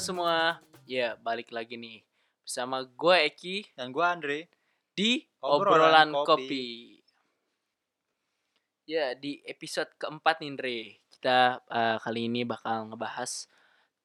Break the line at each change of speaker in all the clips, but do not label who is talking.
Halo semua, ya balik lagi nih bersama gue Eki
Dan gua Andre.
di
Obrolan
obrolan,
Kopi.
kopi. Ya di episode keempat nih Andre, kita eh, kali ini bakal ngebahas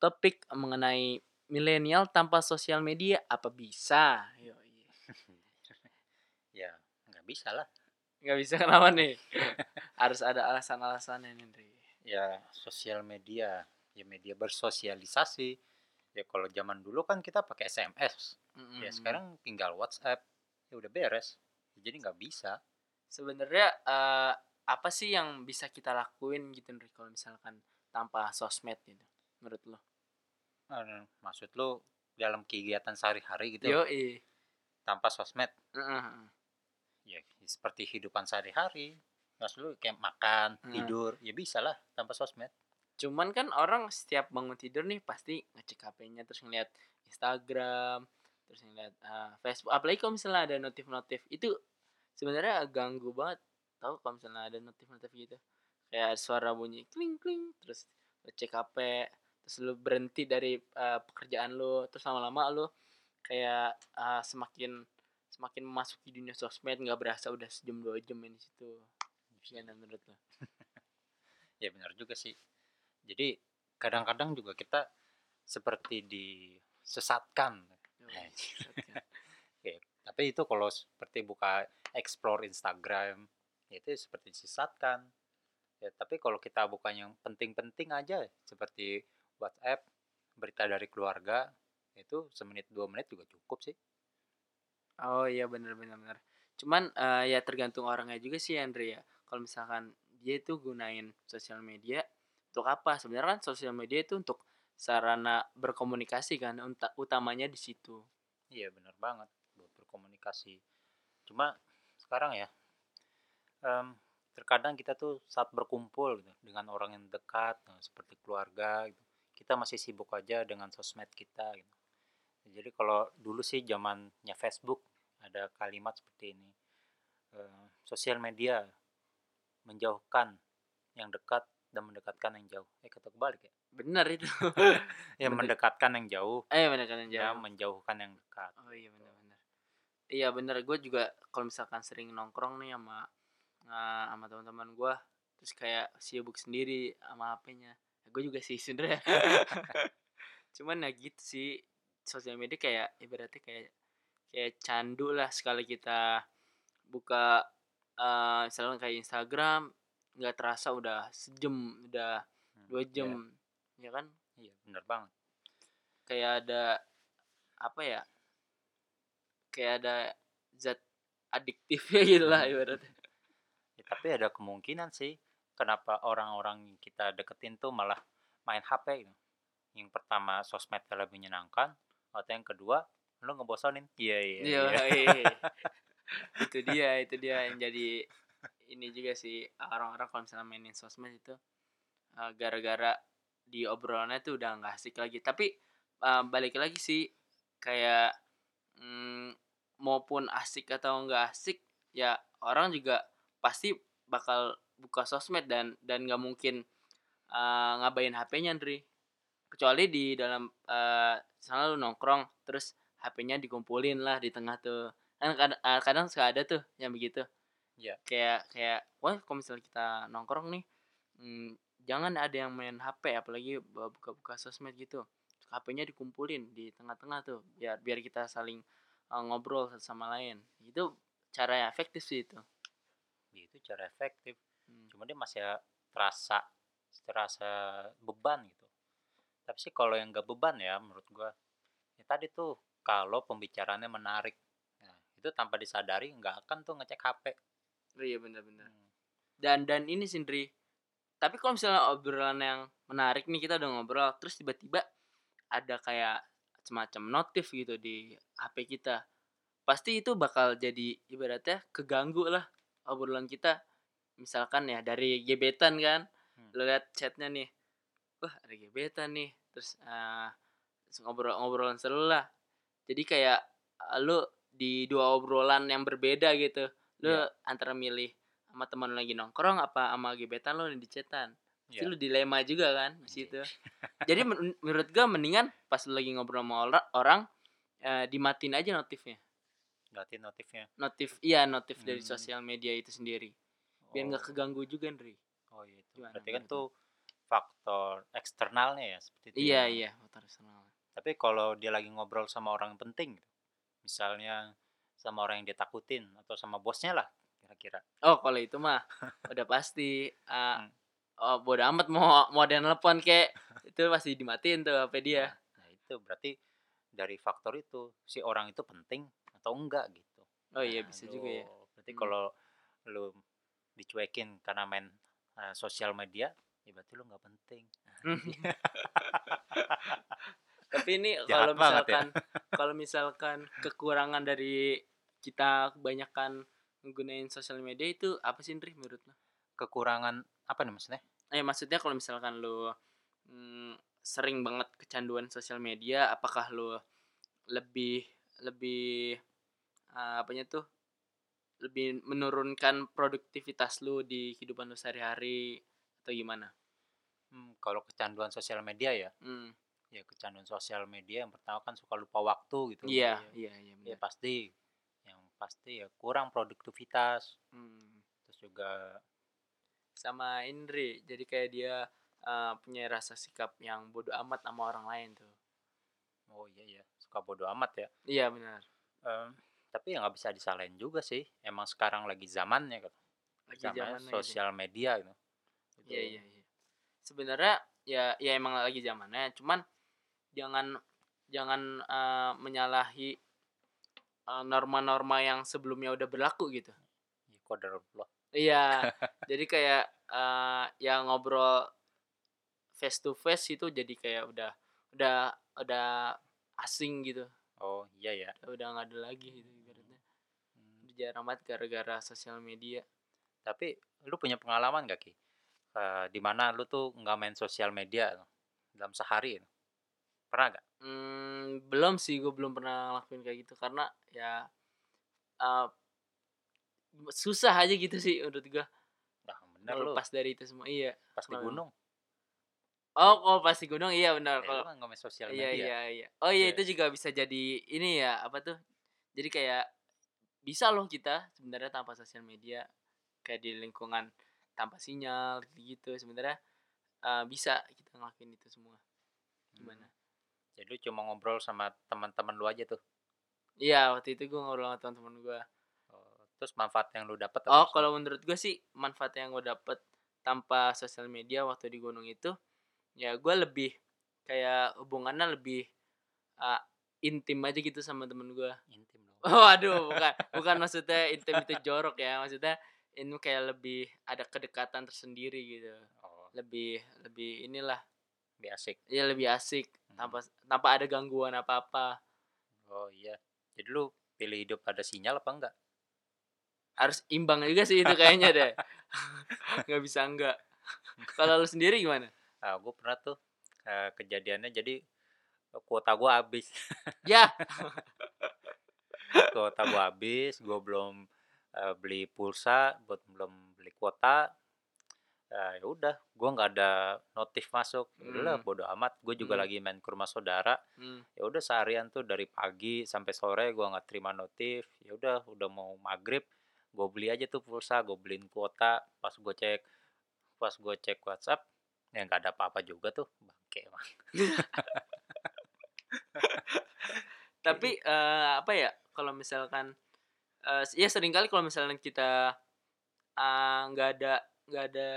topik mengenai milenial tanpa sosial media apa bisa? Yoi.
Ya, nggak bisa lah.
Nggak bisa kenapa nih? Harus ada alasan-alasannya nih Andre.
Ya, sosial media, ya media bersosialisasi. Ya kalau zaman dulu kan kita pakai SMS. Ya
Mm-mm.
sekarang tinggal WhatsApp. Ya udah beres. Jadi nggak bisa.
sebenarnya eh, apa sih yang bisa kita lakuin gitu Nri kalau misalkan tanpa sosmed gitu menurut lo?
Eh, Maksud lu dalam kegiatan sehari-hari gitu
Yo
tanpa sosmed. Ya seperti hidupan sehari-hari. Maksud lu kayak makan,
Hmm.
tidur, ya bisa lah tanpa sosmed.
Cuman kan orang setiap bangun tidur nih pasti ngecek HP-nya terus ngeliat Instagram, terus ngeliat eh, Facebook. Apalagi kalau misalnya ada notif-notif itu sebenarnya ganggu banget. Tahu kalau misalnya ada notif-notif gitu. Kayak suara bunyi kling kling terus lu cek HP, terus lu berhenti dari eh, pekerjaan lu, terus lama-lama lu kayak eh, semakin semakin memasuki dunia sosmed nggak berasa udah sejam dua jam di situ. Gimana menurut lo?
Ya benar juga sih. Jadi kadang-kadang juga kita seperti disesatkan. Oke, tapi itu kalau seperti buka explore Instagram, ya itu seperti disesatkan. Ya, tapi kalau kita bukan yang penting-penting aja, seperti WhatsApp, berita dari keluarga, itu semenit dua menit juga cukup sih.
Oh iya bener bener. Cuman eh, ya tergantung orangnya juga sih Andre ya. Kalau misalkan dia itu gunain sosial media untuk apa? Sebenarnya kan sosial media itu untuk sarana berkomunikasi kan utamanya di situ.
Iya benar banget buat berkomunikasi. Cuma sekarang ya, em, terkadang kita tuh saat berkumpul gitu, dengan orang yang dekat, nah, seperti keluarga, gitu, kita masih sibuk aja dengan sosmed kita. Gitu. Jadi kalau dulu sih zamannya Facebook ada kalimat seperti ini, eh, sosial media menjauhkan yang dekat dan mendekatkan yang jauh. Eh kata kebalik ya?
Bener itu.
Ya
Bener.
mendekatkan yang jauh,
eh bener kan
ya
jauh.
menjauhkan yang dekat.
Oh iya bener bener. Iya bener gue juga kalau misalkan sering nongkrong nih sama eh, sama teman-teman gue terus kayak sibuk sendiri sama HP-nya. gue juga sih sebenernya. Cuman ya gitu sih sosial media kayak ibaratnya kayak kayak candu lah sekali kita buka eh misalnya kayak Instagram nggak terasa udah sejam udah
Hmm,
dua
ya,
jam ya kan
Iya, benar banget.
kayak ada apa ya kayak ada zat adiktifnya gitu lah
Hmm.
ibaratnya
Ya, tapi ada kemungkinan sih kenapa orang-orang yang kita deketin tuh malah main HP gitu. Yang pertama sosmed lebih menyenangkan, atau yang kedua lu ngebosonin. Iya iya.
Iya,
iya.
iya. itu dia itu dia yang jadi ini juga sih orang-orang kalau misalnya mainin sosmed itu eh, gara-gara di obrolannya tuh udah nggak asik lagi. Tapi eh, balik lagi sih kayak mm, maupun asik atau nggak asik ya orang juga pasti bakal buka sosmed dan dan nggak mungkin eh, ngabain HP-nya Andri kecuali di dalam eh misalnya lu nongkrong terus HP-nya dikumpulin lah di tengah tuh. Kan kadang, kadang suka ada tuh yang begitu
Iya.
kayak kayak wah kalau misalnya kita nongkrong nih hmm, jangan ada yang main HP apalagi buka-buka sosmed gitu HP-nya dikumpulin di tengah-tengah tuh biar biar kita saling eh, ngobrol satu sama lain itu cara yang efektif sih itu
Ya, Itu cara efektif.
Hmm.
Cuma dia masih terasa terasa beban gitu. Tapi sih kalau yang gak beban ya menurut gua ya tadi tuh kalau pembicaraannya menarik. Nah, itu tanpa disadari nggak akan tuh ngecek HP.
Iya bener-bener
Hmm.
dan dan ini sendiri tapi kalau misalnya obrolan yang menarik nih kita udah ngobrol terus tiba-tiba ada kayak semacam notif gitu di HP kita pasti itu bakal jadi ibaratnya keganggu lah obrolan kita misalkan ya dari gebetan kan
Hmm.
lo liat chatnya nih wah ada gebetan nih terus eh, ngobrol ngobrolan seru lah jadi kayak eh, lu di dua obrolan yang berbeda gitu lu
Iya.
antara milih sama teman lagi nongkrong apa sama gebetan lu di chatan Itu
Iya.
lu dilema juga kan di situ. Jadi men- menurut gua mendingan pas lu lagi ngobrol sama ora- orang eh, dimatiin aja notifnya.
Berarti notifnya.
Notif iya notif dari
Hmm.
sosial media itu sendiri. Biar nggak
Oh.
keganggu juga, Ndri.
Oh iya itu.
Gimana
Berarti kan tuh faktor eksternalnya ya seperti itu.
Iya,
ya.
iya, faktor eksternal.
Tapi kalau dia lagi ngobrol sama orang penting. Misalnya sama orang yang dia takutin atau sama bosnya lah kira-kira.
Oh, kalau itu mah udah pasti eh,
Hmm.
oh bodo amat mau mau ada nelpon kek itu pasti dimatiin tuh HP dia.
Nah, itu berarti dari faktor itu si orang itu penting atau enggak gitu.
Oh iya
Nah,
bisa juga ya.
Berarti
Hmm.
kalau lu dicuekin karena main eh, sosial media, ya berarti lu nggak penting.
Tapi ini kalau
ya.
misalkan kalau misalkan kekurangan dari kita kebanyakan menggunakan sosial media itu apa sih Ndri menurut lo?
Kekurangan apa nih maksudnya?
Eh maksudnya kalau misalkan lo mm, sering banget kecanduan sosial media, apakah lo lebih lebih eh, apanya tuh lebih menurunkan produktivitas lu di kehidupan lu sehari-hari atau gimana?
Hmm, kalau kecanduan sosial media ya,
Hmm.
ya kecanduan sosial media yang pertama kan suka lupa waktu gitu.
Iya, iya, iya.
Ya pasti, yang pasti ya kurang produktivitas.
Hmm.
Terus juga
Sama Indri, jadi kayak dia eh, punya rasa sikap yang bodoh amat sama orang lain tuh.
oh iya ya suka bodo amat ya.
Iya benar.
Em, tapi ya nggak bisa disalahin juga sih. Emang sekarang lagi zamannya kan.
Lagi
Zamannya
gitu.
sosial media gitu. Itu-
Iya, iya, iya. Sebenarnya ya ya emang lagi zamannya, cuman jangan jangan eh, menyalahi eh, norma-norma yang sebelumnya udah berlaku gitu.
Ya, qadarullah.
Iya, jadi kayak eh yang ngobrol face to face itu jadi kayak udah udah udah asing gitu.
Oh iya ya.
Udah nggak ada lagi gitu ibaratnya.
Hmm,
jarang banget gara-gara sosial media.
Tapi lu punya pengalaman gak ki? Eh, di mana lu tuh nggak main sosial media dalam sehari? Pernah gak?
Hmm, belum sih gue belum pernah ngelakuin kayak gitu karena ya eh, susah aja gitu sih menurut gue
Nah bener lu
lepas dari itu semua. Iya.
pas di gunung.
Oh, kalau pasti gunung iya benar.
Ya,
Kalau
main sosial
Iya
media.
iya iya. Oh iya
Iya.
itu juga bisa jadi ini ya apa tuh? Jadi kayak bisa loh kita sebenarnya tanpa sosial media kayak di lingkungan tanpa sinyal gitu sebenarnya eh, bisa kita ngelakuin itu semua. Gimana?
Hmm. Jadi lu cuma ngobrol sama teman-teman lu aja tuh.
Iya waktu itu gue ngobrol sama teman-teman gue.
Oh, terus manfaat yang lu dapat
Oh kalau menurut gue sih manfaat yang gue dapet tanpa sosial media waktu di gunung itu ya gue lebih kayak hubungannya lebih eh, intim aja gitu sama temen gue.
intim dong.
Oh aduh bukan bukan maksudnya intim itu jorok ya maksudnya ini kayak lebih ada kedekatan tersendiri gitu
Oh,
lebih lebih inilah
lebih asik.
ya lebih asik. Tanpa tanpa ada gangguan apa apa
Oh iya. Jadi lu pilih hidup ada sinyal apa enggak?
harus imbang juga sih itu kayaknya deh nggak bisa enggak kalau lu sendiri gimana
Ah, gue pernah tuh eh, kejadiannya jadi eh, kuota gue habis.
ya
kuota gue habis, gue belum eh, beli pulsa, buat belum beli kuota. Eh, ya udah, gue nggak ada notif masuk. Udahlah,
Hmm.
bodo amat. Gue juga
Hmm.
lagi main ke rumah saudara.
Hmm.
Ya udah seharian tuh dari pagi sampai sore gue nggak terima notif. Ya udah, udah mau maghrib, gue beli aja tuh pulsa, gue beliin kuota. Pas gue cek, pas gue cek WhatsApp, ya nggak ada apa-apa juga tuh, bangke emang.
tapi eh, apa ya kalau misalkan eh, ya sering kali kalau misalnya kita ah, nggak ada nggak ada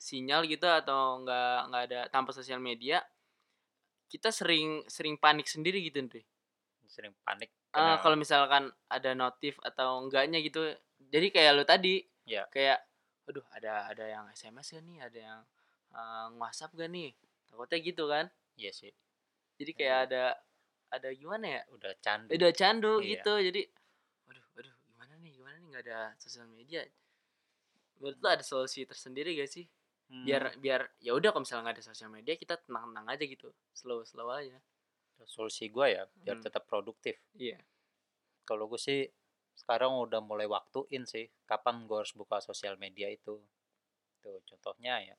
sinyal gitu atau nggak nggak ada tanpa sosial media kita sering sering panik sendiri gitu Ndri.
Sering panik.
Eh,
karena-
kalau misalkan ada notif atau enggaknya gitu. Jadi kayak lo tadi
Ya.
kayak aduh ada ada yang SMS gak nih? Ada yang uh, WhatsApp gak nih? Takutnya gitu kan.
Iya sih,
jadi kayak ada ada gimana ya?
Udah candu.
udah candu
Iya.
gitu. Jadi waduh waduh gimana nih? Gimana nih? Nggak ada sosial media menurut lo ada solusi tersendiri gak sih
Hmm,
biar biar ya udah kalau misalnya nggak ada sosial media kita tenang tenang aja gitu slow slow aja
solusi gue ya biar
Hmm.
tetap produktif.
iya
Kalau gue sih sekarang udah mulai waktuin sih kapan gue harus buka sosial media itu. Tuh contohnya ya.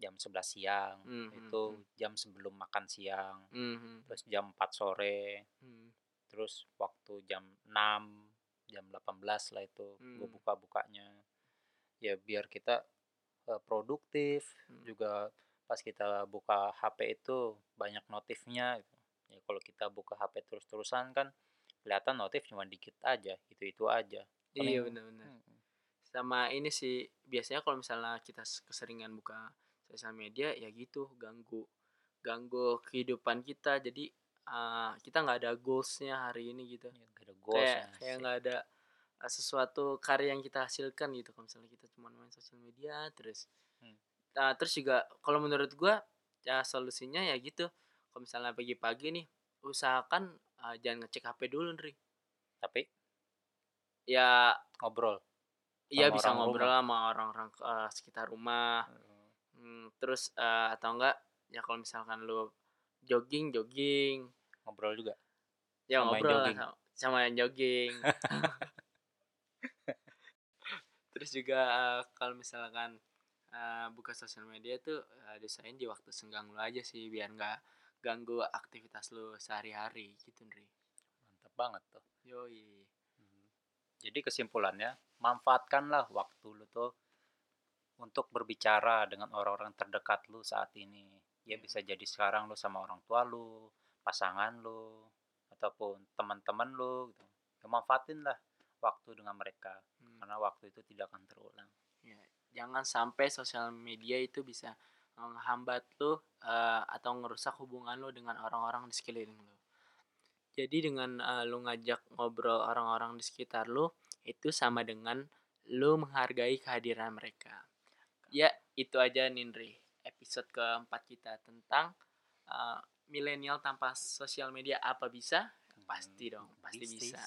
jam 11 siang
Mhm,
itu
mhm.
jam sebelum makan siang
Mhm.
terus jam 4 sore
Mhm.
terus waktu jam 6 jam 18 lah itu gue
Hmm.
buka bukanya ya biar kita eh, produktif
Hmm.
juga pas kita buka HP itu banyak notifnya gitu. ya kalau kita buka HP terus terusan kan kelihatan notif cuma dikit aja itu itu aja
Iya
Paling-
benar-benar.
Mm-mm.
Sama ini sih biasanya kalau misalnya kita keseringan buka sosial media ya gitu ganggu ganggu kehidupan kita jadi uh, kita nggak ada goalsnya hari ini gitu.
Ya, gak ada goals
kayak kayak nggak ada uh, sesuatu karya yang kita hasilkan gitu. Kalau misalnya kita cuma main sosial media terus
Hmm.
nah terus juga kalau menurut gua ya solusinya ya gitu. Kalau misalnya pagi-pagi nih usahakan uh, jangan ngecek HP dulu Nri
tapi
ya
ngobrol
iya bisa
orang
ngobrol sama orang-orang uh, sekitar rumah. Hmm, terus eh, atau enggak ya kalau misalkan lu jogging jogging.
Ngobrol juga?
Ya
Sama yang
ngobrol
jogging.
sama, sama yang jogging terus juga eh, kalau misalkan eh, buka sosial media tuh eh, desain di waktu senggang lu aja sih biar nggak ganggu aktivitas lu sehari-hari gitu Nri
mantap banget tuh
yoi
Hmm. Jadi kesimpulannya, manfaatkanlah waktu lu tuh untuk berbicara dengan orang-orang terdekat lu saat ini. Ya
Iya.
bisa jadi sekarang lu sama orang tua lu, pasangan lu, ataupun teman-teman lu gitu. Ya manfaatin lah waktu dengan mereka
Hmm.
karena waktu itu tidak akan terulang.
Ya, jangan sampai sosial media itu bisa menghambat lu eh, atau ngerusak hubungan lu dengan orang-orang di sekeliling lu. Jadi dengan eh, lu ngajak ngobrol orang-orang di sekitar lu itu sama dengan lu menghargai kehadiran mereka. Ya, itu aja Nindri episode keempat kita tentang eh, milenial tanpa sosial media apa bisa? Pasti dong, pasti bisa.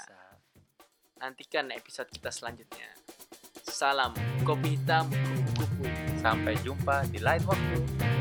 Nantikan episode kita selanjutnya. Salam kopi hitam kupu-kupu.
Sampai jumpa di lain waktu.